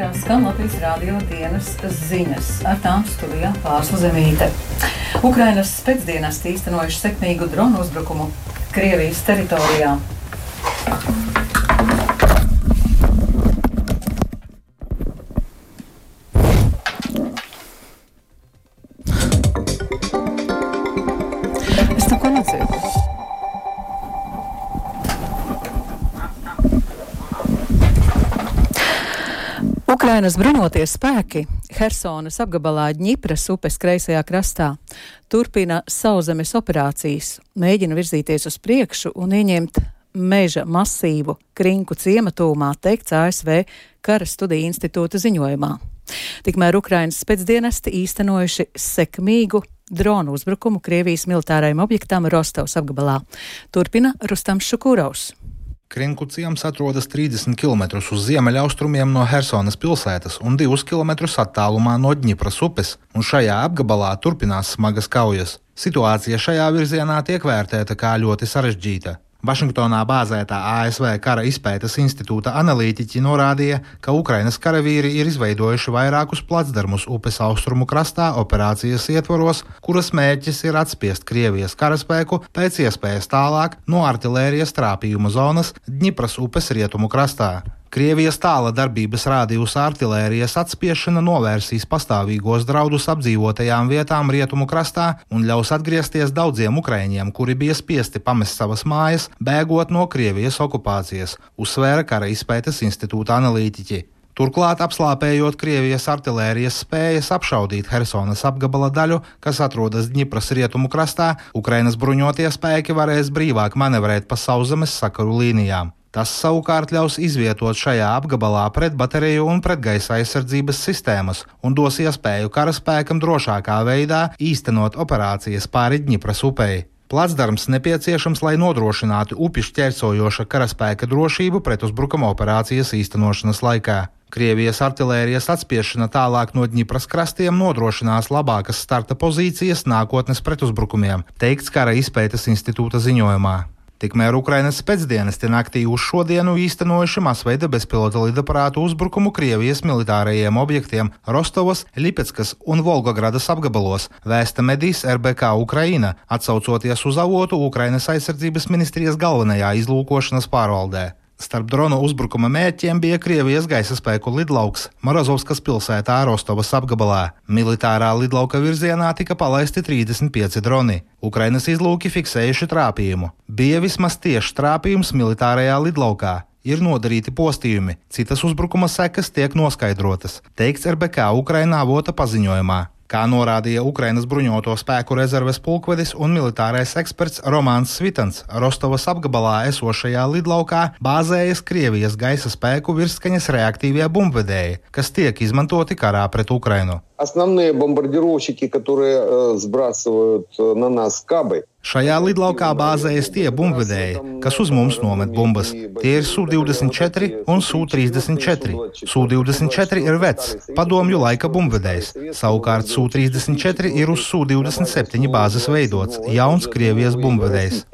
ēterā skan Latvijas rādio dienas ziņas. Ar tām studijā pārsla zemīte. Ukrainas pēcdienas īstenojuši sekmīgu dronu uzbrukumu Krievijas teritorijā. Ukrainas bruņoties spēki Helsonas apgabalā Ņipras upes kreisajā krastā turpina sauszemes operācijas, mēģina virzīties uz priekšu un ieņemt meža masīvu Krinku ciematūmā, teikts ASV Kara studiju institūta ziņojumā. Tikmēr Ukrainas pēcdienesti īstenojuši sekmīgu dronu uzbrukumu Krievijas militārajam objektam Rostovas apgabalā. Turpina Rustams Šukurovs. Krinku ciems atrodas 30 km uz ziemeļaustrumiem no Helsonas pilsētas un 2 km attālumā no Dņipras upes, un šajā apgabalā turpinās smagas kaujas. Situācija šajā virzienā tiek vērtēta kā ļoti sarežģīta. Vašingtonā bāzētā ASV Kara izpētes institūta analītiķi norādīja, ka Ukrainas karavīri ir izveidojuši vairākus placdarmus upes austrumu krastā operācijas ietvaros, kuras mērķis ir atspiest Krievijas karaspēku pēc iespējas tālāk no artilērijas trāpījuma zonas Dņipras upes rietumu krastā. Krievijas tāla darbības rādījusa artilērijas atspiešana novērsīs pastāvīgos draudus apdzīvotajām vietām rietumu krastā un ļaus atgriezties daudziem ukraiņiem, kuri bija spiesti pamest savas mājas, bēgot no Krievijas okupācijas, uzsvēra Kara izpētes institūta analītiķi. Turklāt, apslāpējot Krievijas artilērijas spējas apšaudīt Helsonas apgabala daļu, kas atrodas Dņipras rietumu krastā, Ukrainas bruņotie spēki varēs brīvāk manevrēt pa sauszemes sakaru līnijām. Tas savukārt ļaus izvietot šajā apgabalā pretbateriju un pretgaisa aizsardzības sistēmas un dos iespēju karaspēkam drošākā veidā īstenot operācijas pāri Dņipras upei. Placdarms nepieciešams, lai nodrošinātu upi šķērsojoša karaspēka drošību pretuzbrukuma operācijas īstenošanas laikā. Krievijas artilērijas atspiešana tālāk no Dņipras krastiem nodrošinās labākas starta pozīcijas nākotnes pretuzbrukumiem, teikts Kara izpētes institūta ziņojumā. Tikmēr Ukrainas pēcdienesti naktī uz šodienu īstenojuši masveida bezpilota lidaparātu uzbrukumu Krievijas militārajiem objektiem Rostovas, Lipeckas un Volgogradas apgabalos, vēsta medijas RBK Ukraina, atsaucoties uz avotu Ukrainas aizsardzības ministrijas galvenajā izlūkošanas pārvaldē. Starp drona uzbrukuma mērķiem bija Krievijas gaisa spēku lidlauks Morozovskas pilsētā Rostovas apgabalā. Militārā lidlauka virzienā tika palaisti 35 droni. Ukrainas izlūki fiksējuši trāpījumu. Bija vismaz tieši trāpījums militārajā lidlaukā. Ir nodarīti postījumi, citas uzbrukuma sekas tiek noskaidrotas, teikts RBK Ukrainā avota paziņojumā. Kā norādīja Ukrainas bruņoto spēku rezerves pulkvedis un militārais eksperts Romāns Svitans, Rostovas apgabalā esošajā lidlaukā bāzējas Krievijas gaisa spēku virsskaņas reaktīvie bumbvedēji, kas tiek izmantoti karā pret Ukrainu Основные бомбардировщики, которые э, сбрасывают э, на нас кабы, Šajā lidlaukā bāzējas tie bumbvedēji, kas uz mums nomet bumbas. Tie ir Su-24 un Su-34. Su-24 ir vecs, padomju laika bumbvedējs. Savukārt Su-34 ir uz Su-27 bāzes veidots, jauns Krievijas bumbvedējs.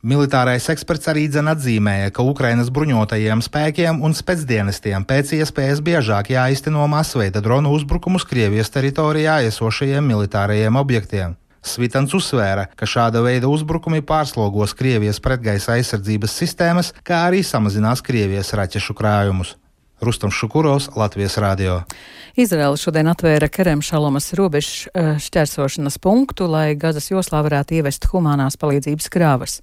Militārais eksperts arī dzen atzīmēja, ka Ukrainas bruņotajiem spēkiem un spēcdienestiem pēc iespējas biežāk jāizteno masveida dronu uzbrukumus Krievijas teritorijā esošajiem militārajiem objektiem. Svitans uzsvēra, ka šāda veida uzbrukumi pārslogos Krievijas pretgaisa aizsardzības sistēmas, kā arī samazinās Krievijas raķešu krājumus. Rustam Šukuros, Latvijas Rādio. Izraela šodien atvēra Kerem Šalomas robežu šķērsošanas punktu, lai Gazas joslā varētu ievest humanās palīdzības krāvas.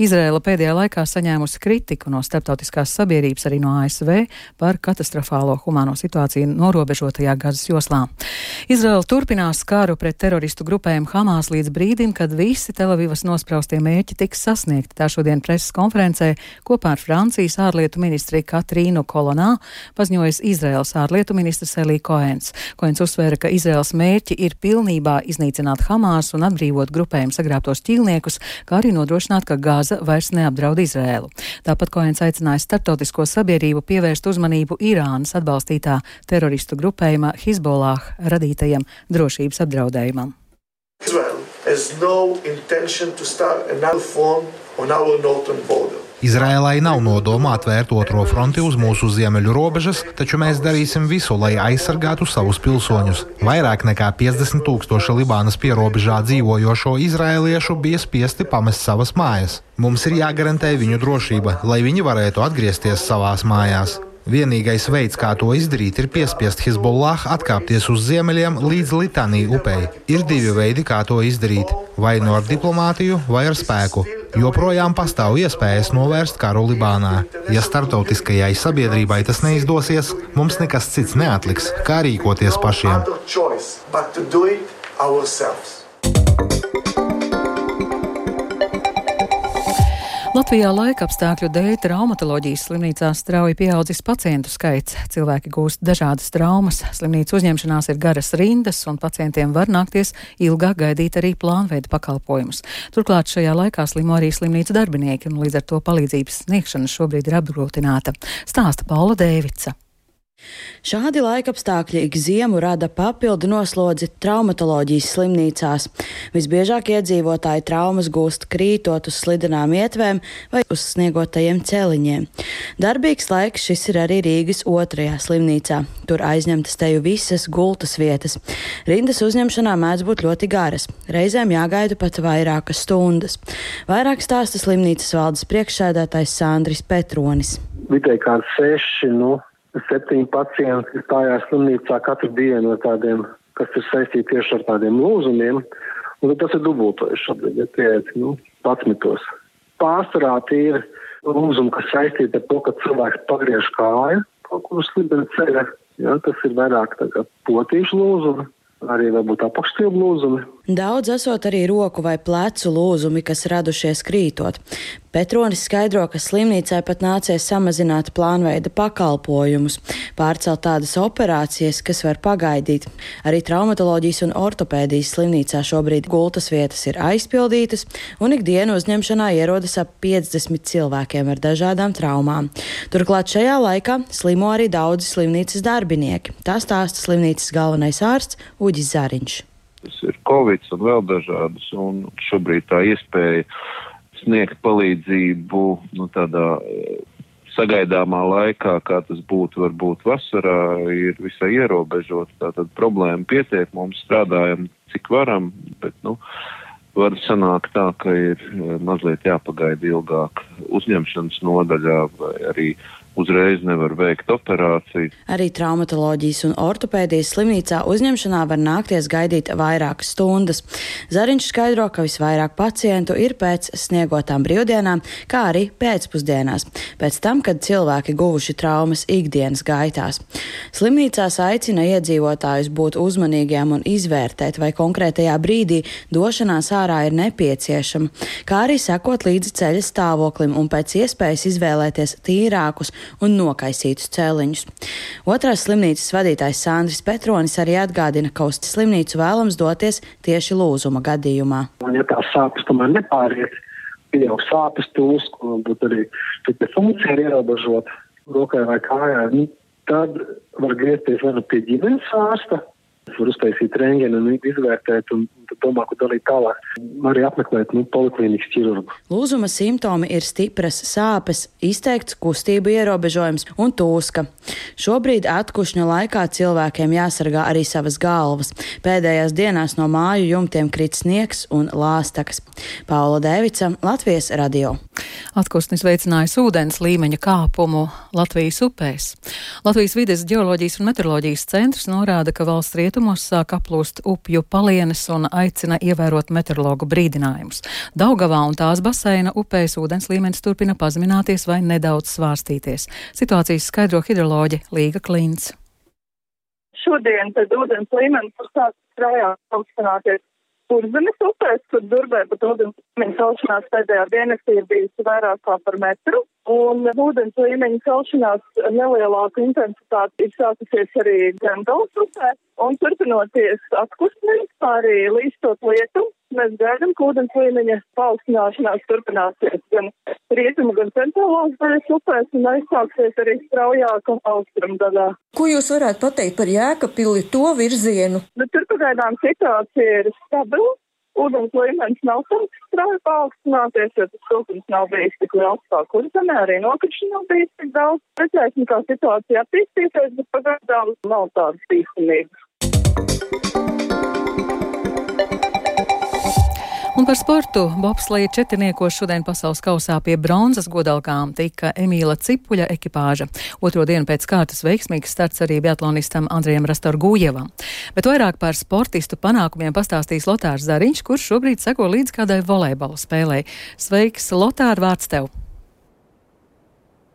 Izraela pēdējā laikā saņēmusi kritiku no starptautiskās sabiedrības arī no ASV par katastrofālo humāno situāciju norobežotajā Gazas joslā. Izraela turpinās kāru pret teroristu grupējumu Hamas līdz brīdim, kad visi Telavivas nospraustie mērķi tiks sasniegti. Tā šodien preses konferencē kopā ar Francijas ārlietu ministri Katrīnu Kolonā paziņojis Izraels ārlietu ministrs Elī Koens. Koens uzsvēra, ka Izraels mērķi ir pilnībā iznīcināt Hamas un atbrīvot grupējumu sagrābtos ķīlniekus, kā arī nodrošināt, ka Gaza vairs neapdraud Izraēlu. Tāpat Koens aicināja starptautisko sabiedrību pievērst uzmanību Irānas atbalstītā teroristu grupējuma Hizbollah radītajam drošības apdraudējumam. Israel has no intention to start another form on our northern border. Izrēlai nav nodoma atvērt otro fronti uz mūsu ziemeļu robežas, taču mēs darīsim visu, lai aizsargātu savus pilsoņus. Vairāk nekā 50 tūkstoši Libānas pierobežā dzīvojošo izrēliešu bija spiesti pamest savas mājas. Mums ir jāgarantē viņu drošība, lai viņi varētu atgriezties savās mājās. Vienīgais veids, kā to izdarīt, ir piespiest Hezbollah atkāpties uz ziemeļiem līdz Litānijas upei. Ir divi veidi, kā to izdarīt - vai nu no ar diplomātiju, vai ar spēku. Joprojām pastāv iespējas novērst karu Libānā. Ja starptautiskajai sabiedrībai tas neizdosies, mums nekas cits neatliks, kā rīkoties pašiem. Latvijā laika apstākļu dēļ traumatoloģijas slimnīcā strauji pieaudzis pacientu skaits. Cilvēki gūst dažādas traumas, slimnīcu uzņemšanās ir garas rindas, un pacientiem var nākties ilgāk gaidīt arī plānveida pakalpojumus. Turklāt šajā laikā slimo arī slimnīcu darbinieki, un līdz ar to palīdzības sniegšana šobrīd ir apgrūtināta. Stāsta Paula Dēvica. Šādi laikapstākļi ik ziemu rada papildu noslodzi traumatoloģijas slimnīcās. Visbiežāk iedzīvotāji traumas gūst krītot uz slidenām ietvēm vai uz sniegotajiem celiņiem. Darbīgs laiks šis ir arī Rīgas otrajā slimnīcā. Tur aizņemtas teju visas gultas vietas. Rindas uzņemšanā mēdz būt ļoti garas, reizēm jāgaida pat vairākas stundas. Vairāk stāsta slimnīcas valdes priekšsēdētājs Sandris Petronis. Vidēji kā seši, nu, septiņi pacienti stājās slimnīcā katru dienu ar tādiem, kas ir saistīti tieši ar tādiem lūzumiem. Un tas ir dubultojas šobrīd, ja tie ir nu, patsmitos. Pārsvarā tie ir lūzumi, kas saistīti ar to, ka cilvēks pagriež kāju kaut kur uz slibena ceļa. Ja, tas ir vairāk potīšu lūzumi, arī varbūt apakšstilbu lūzumi. Daudz esot arī roku vai plecu lūzumi, kas radušies krītot. Petronis skaidro, ka slimnīcai pat nācies samazināt plānveida pakalpojumus, pārcelt tādas operācijas, kas var pagaidīt. Arī traumatoloģijas un ortopēdijas slimnīcā šobrīd gultas vietas ir aizpildītas, un ikdienu uzņemšanā ierodas ap 50 cilvēkiem ar dažādām traumām. Turklāt šajā laikā slimo arī daudzi slimnīcas darbinieki. Tā stāsta slimnīcas galvenais ārsts Uģis Zariņš. Covid un vēl dažādas, un šobrīd tā iespēja sniegt palīdzību nu, tādā eh, sagaidāmā laikā, kā tas būtu varbūt vasarā, ir visai ierobežots. Tātad problēma pietiek, mums strādājam cik varam, bet, nu, var sanākt tā, ka ir eh, mazliet jāpagaida ilgāk uzņemšanas nodaļā vai arī uzreiz nevar veikt operāciju. Arī traumatoloģijas un ortopēdijas slimnīcā uzņemšanā var nākties gaidīt vairākas stundas. Zariņš skaidro, ka visvairāk pacientu ir pēc sniegotām brīvdienām, kā arī pēcpusdienās, pēc tam, kad cilvēki guvuši traumas ikdienas gaitās. Slimnīcās aicina iedzīvotājus būt uzmanīgiem un izvērtēt, vai konkrētajā brīdī došanās ārā ir nepieciešama, kā arī sekot līdzi ceļa stāvoklim un pēc iespējas izvēlēties tīrākus un nokaisītus cēliņus. Otrās slimnīcas vadītājs Sandris Petronis arī atgādina, ka uz slimnīcu vēlams doties tieši lūzuma gadījumā. Un, ja tās sāpes tomēr nepāriet, pieaug sāpes tūsk, un arī funkcija ir ierobežota rokai vai kājai, nu, tad var griezties vai nu pie ģimenes ārsta, var uztaisīt rengēnu un izvērtēt, un domā, ko darīt tālāk. Arī apmeklēt nu, poliklīnikas ķirurgu. Lūzuma simptomi ir stipras sāpes, izteikts kustību ierobežojums un tūska. Šobrīd atkušņa laikā cilvēkiem jāsargā arī savas galvas. Pēdējās dienās no māju jumtiem krit sniegs un lāstakas. Paula Dēvica, Latvijas radio. Atkustnis veicinājis ūdens līmeņa kāpumu Latvijas upēs. Latvijas vides geoloģijas un meteoroloģijas centrs norāda, ka valsts rietumos sāk aplūst upju palienes un aicina ievērot meteorologu brīdinājumus. Daugavā un tās baseina upēs ūdens līmenis turpina pazemināties vai nedaudz svārstīties. Situācijas skaidro hidroloģi Līga Klints. Šodien tad ūdens līmenis sāk strājā augstināties Kurzemes upēs, kur durbē pat ūdens līmeņa celšanās pēdējā diennaktī ir bijusi vairāk kā par metru, un ūdens līmeņa celšanās nelielāku intensitāti ir sākusies arī Gandals upē, un turpinoties atkustnēs, kā arī līstot lietu, mēs gaidām, ka ūdens līmeņa paaugstināšanās turpināsies gan rietumu, gan centrālās daļas upēs un aizsāksies arī straujāk austrumu daļā. Ko jūs varētu pateikt par Jēkabili to virzienu? Nu, tur pagaidām situācija ir stabila. Ūdens līmenis nav strauji paaugstināties, jo tas siltums nav bijis tik liels kā kurzemē, arī nokrišana nav bijis tik daudz. Redzēsim, kā situācija attīstīsies, bet pagaidām nav tādas bīstamības. Un par sportu bobsleja četrniekos šodien pasaules kausā pie bronzas godalkām tika Emīla Cipuļa ekipāža. Otro dienu pēc kārtas veiksmīgs starts arī biatlonistam Andrijam Rastorgūjevam. Bet vairāk par sportistu panākumiem pastāstīs Lotārs Zariņš, kurš šobrīd seko līdz kādai volejbola spēlē. Sveiks, Lotār, vārds tev!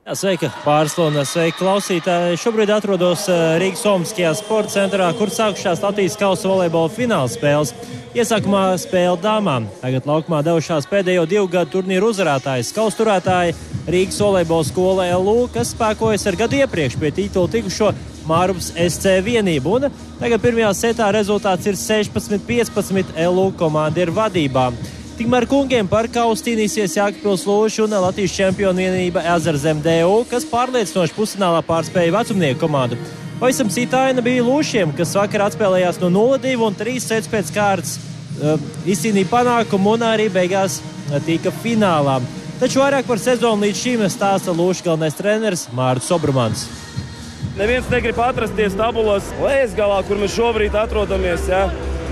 Jā, sveika, pārslūna, sveika klausītāji. Šobrīd atrodos eh, Rīgas Omaskajā sporta centrā, kur sākušās Latvijas kausa volejbola fināla spēles. Iesākumā spēle dāmām. Tagad laukumā devušās pēdējo divu gadu turnīru uzvarētājas kausturētāji Rīgas volejbola skola LU, kas spēkojas ar gadu iepriekš pie titula tikušo Mārums SC vienību. Un tagad pirmajā setā rezultāts ir 16-15. LU komanda ir vadībā. Tikmēr kungiem par kausu cīnīsies Jākapils Lūša un Latvijas čempionu vienība Ezerzem DU, kas pārliecinoši pusfinālā pārspēja vecumnieku komandu. Pavisam cita aina bija Lūšiem, kas vakar atspēlējās no 0-2 un 3 sets pēc kārtas. Uh, izcīnīja panākumu un arī beigās tika finālā. Taču vairāk par sezonu līdz šim stāsta Lūša galvenais treneris Mārcis Sobrumans. Neviens negrib atrasties tabulas lēsgalā, kur mēs šobrīd atrodamies. Ja?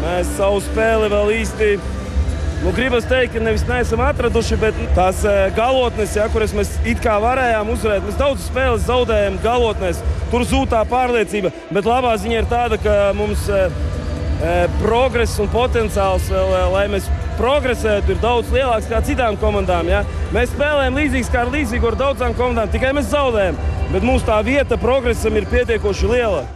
Mēs savu spēli vēl īsti Nu, gribas teikt, ka nevis neesam atraduši, bet tās galotnes, ja, kuras mēs it kā varējām uzvarēt, mēs daudz spēles zaudējām galotnēs. Tur zūd tā pārliecība. Bet labā ziņa ir tāda, ka mums e, progress un potenciāls vēl, lai mēs progresētu, ir daudz lielāks nekā citām komandām. Ja? Mēs spēlējam līdzīgs kā ar līdzīgu ar daudzām komandām, tikai mēs zaudējam. Bet mūsu tā vieta progresam ir pietiekoši liela.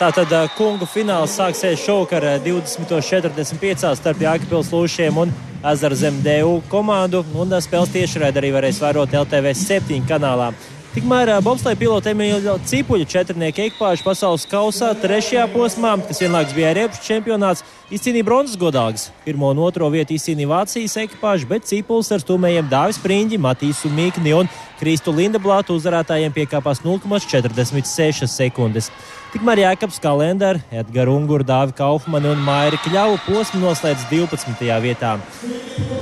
Tātad kungu fināls sāksies šovakar 20.45 starp Jākapils Lūšiem un Ezerzem DU komandu, un spēles tiešraidi arī varēs vērot LTV 7 kanālā. Tikmēr bobsleja pilota Emīļa Cipuļa četrnieka ekipāža pasaules kausā trešajā posmā, kas vienlaikus bija arī čempionāts, izcīnīja bronzas godāgas. Pirmo un otro vietu izcīnīja Vācijas ekipāža, bet Cipuls ar stūmējiem Dāvis Priņģi, Matīsu Mikni un Kristu Lindeblātu uzvarētājiem piekāpās 0,46 sekundes. Tikmēr Jēkabs Kalendārs, Edgars Ungurs, Dāvis Kaufmani un Maira Kļauja posmu noslēdz 12. vietā.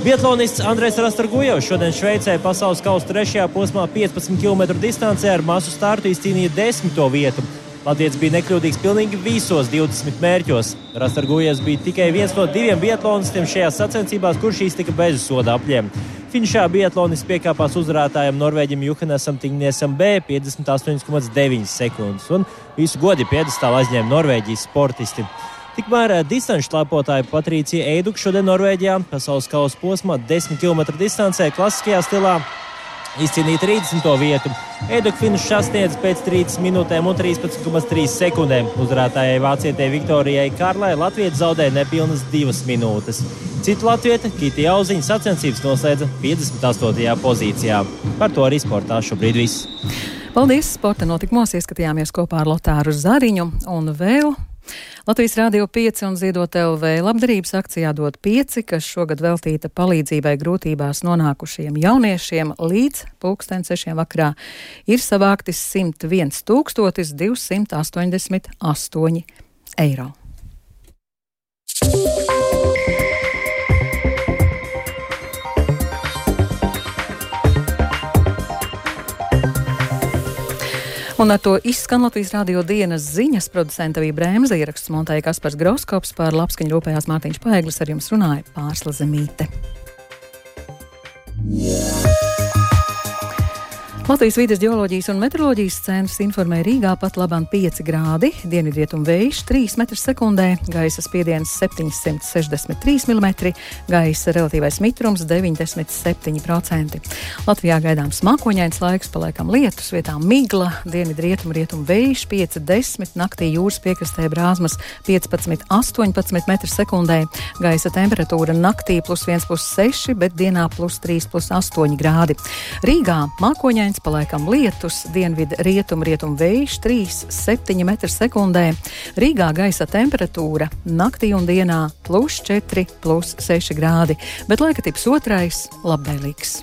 Vietlonists Andrēs Rastargujevs šodien Šveicē pasaules kausa trešajā posmā 15 km distancē ar masu startu izcīnīja desmito vietu. Latvijas bija nekļūdīgs pilnīgi visos 20 mērķos. Rastargujevs bija tikai viens no diviem biatlonistiem šajās sacensībās, kurš iztika bez soda apļiem. Finišā biatlonis piekāpās uzvarētājam Norvēģim Juhanesam Tigniesam B 58,9 sekundes, un visu godi piedestālu aizņēma Norvēģijas sportisti. Tikmēr distanču slēpotāja Patricija Eiduka šodien Norvēģijā pasaules kausa posmā 10 km distancē klasiskajā stilā izcīnīja 30. vietu. Eiduk finišu sasniedz pēc 30 minūtēm un 13,3 sekundēm. Uzvarētājai Vācietē Viktorijai Kārlai Latvijas zaudēja nepilnas 2 minūtes. Citu latvieti Kitija Auziņa sacensības noslēdza 58. pozīcijā. Par to arī sportā šobrīd viss. Paldies! Sporta notikumos ieskatījāmies kopā ar Lotāru Zariņu un vēl Latvijas Rādio 5 un Ziedot LV labdarības akcijā dod 5, kas šogad veltīta palīdzībai grūtībās nonākušiem jauniešiem līdz pulksten 6 vakarā ir savākti 101 288 eiro. Un ar to izskan Latvijas radio dienas ziņas producenta bija Brēmza ieraksts montēja Kaspars Groskops par labskaņu rūpējās Mārtiņš Paeglis, ar jums runāja Pārsla Zemīte. Latvijas vides geoloģijas un meteoroloģijas centrs informē Rīgā pat labāk 5 grādi, dienvidrietumu vējš 3 m2, gaisa spiediens 763 mm, gaisa relatīvais mitrums 97%. Latvijā gaidāms mākoņains laiks, paliekam lietus, vietām migla, dienvidrietumu rietumu vējš 5-10, naktī jūras piekrastē brāzmas 15-18 m2, gaisa temperatūra naktī plus 1,6, bet dienā plus 3,8 grādi. Rīgā mākoņains paliekam lietus, dienvidu rietumu rietumu vējš 3,7 m2. Rīgā gaisa temperatūra naktī un dienā plus 4, plus 6 grādi, bet laika tips otrais - labvēlīgs.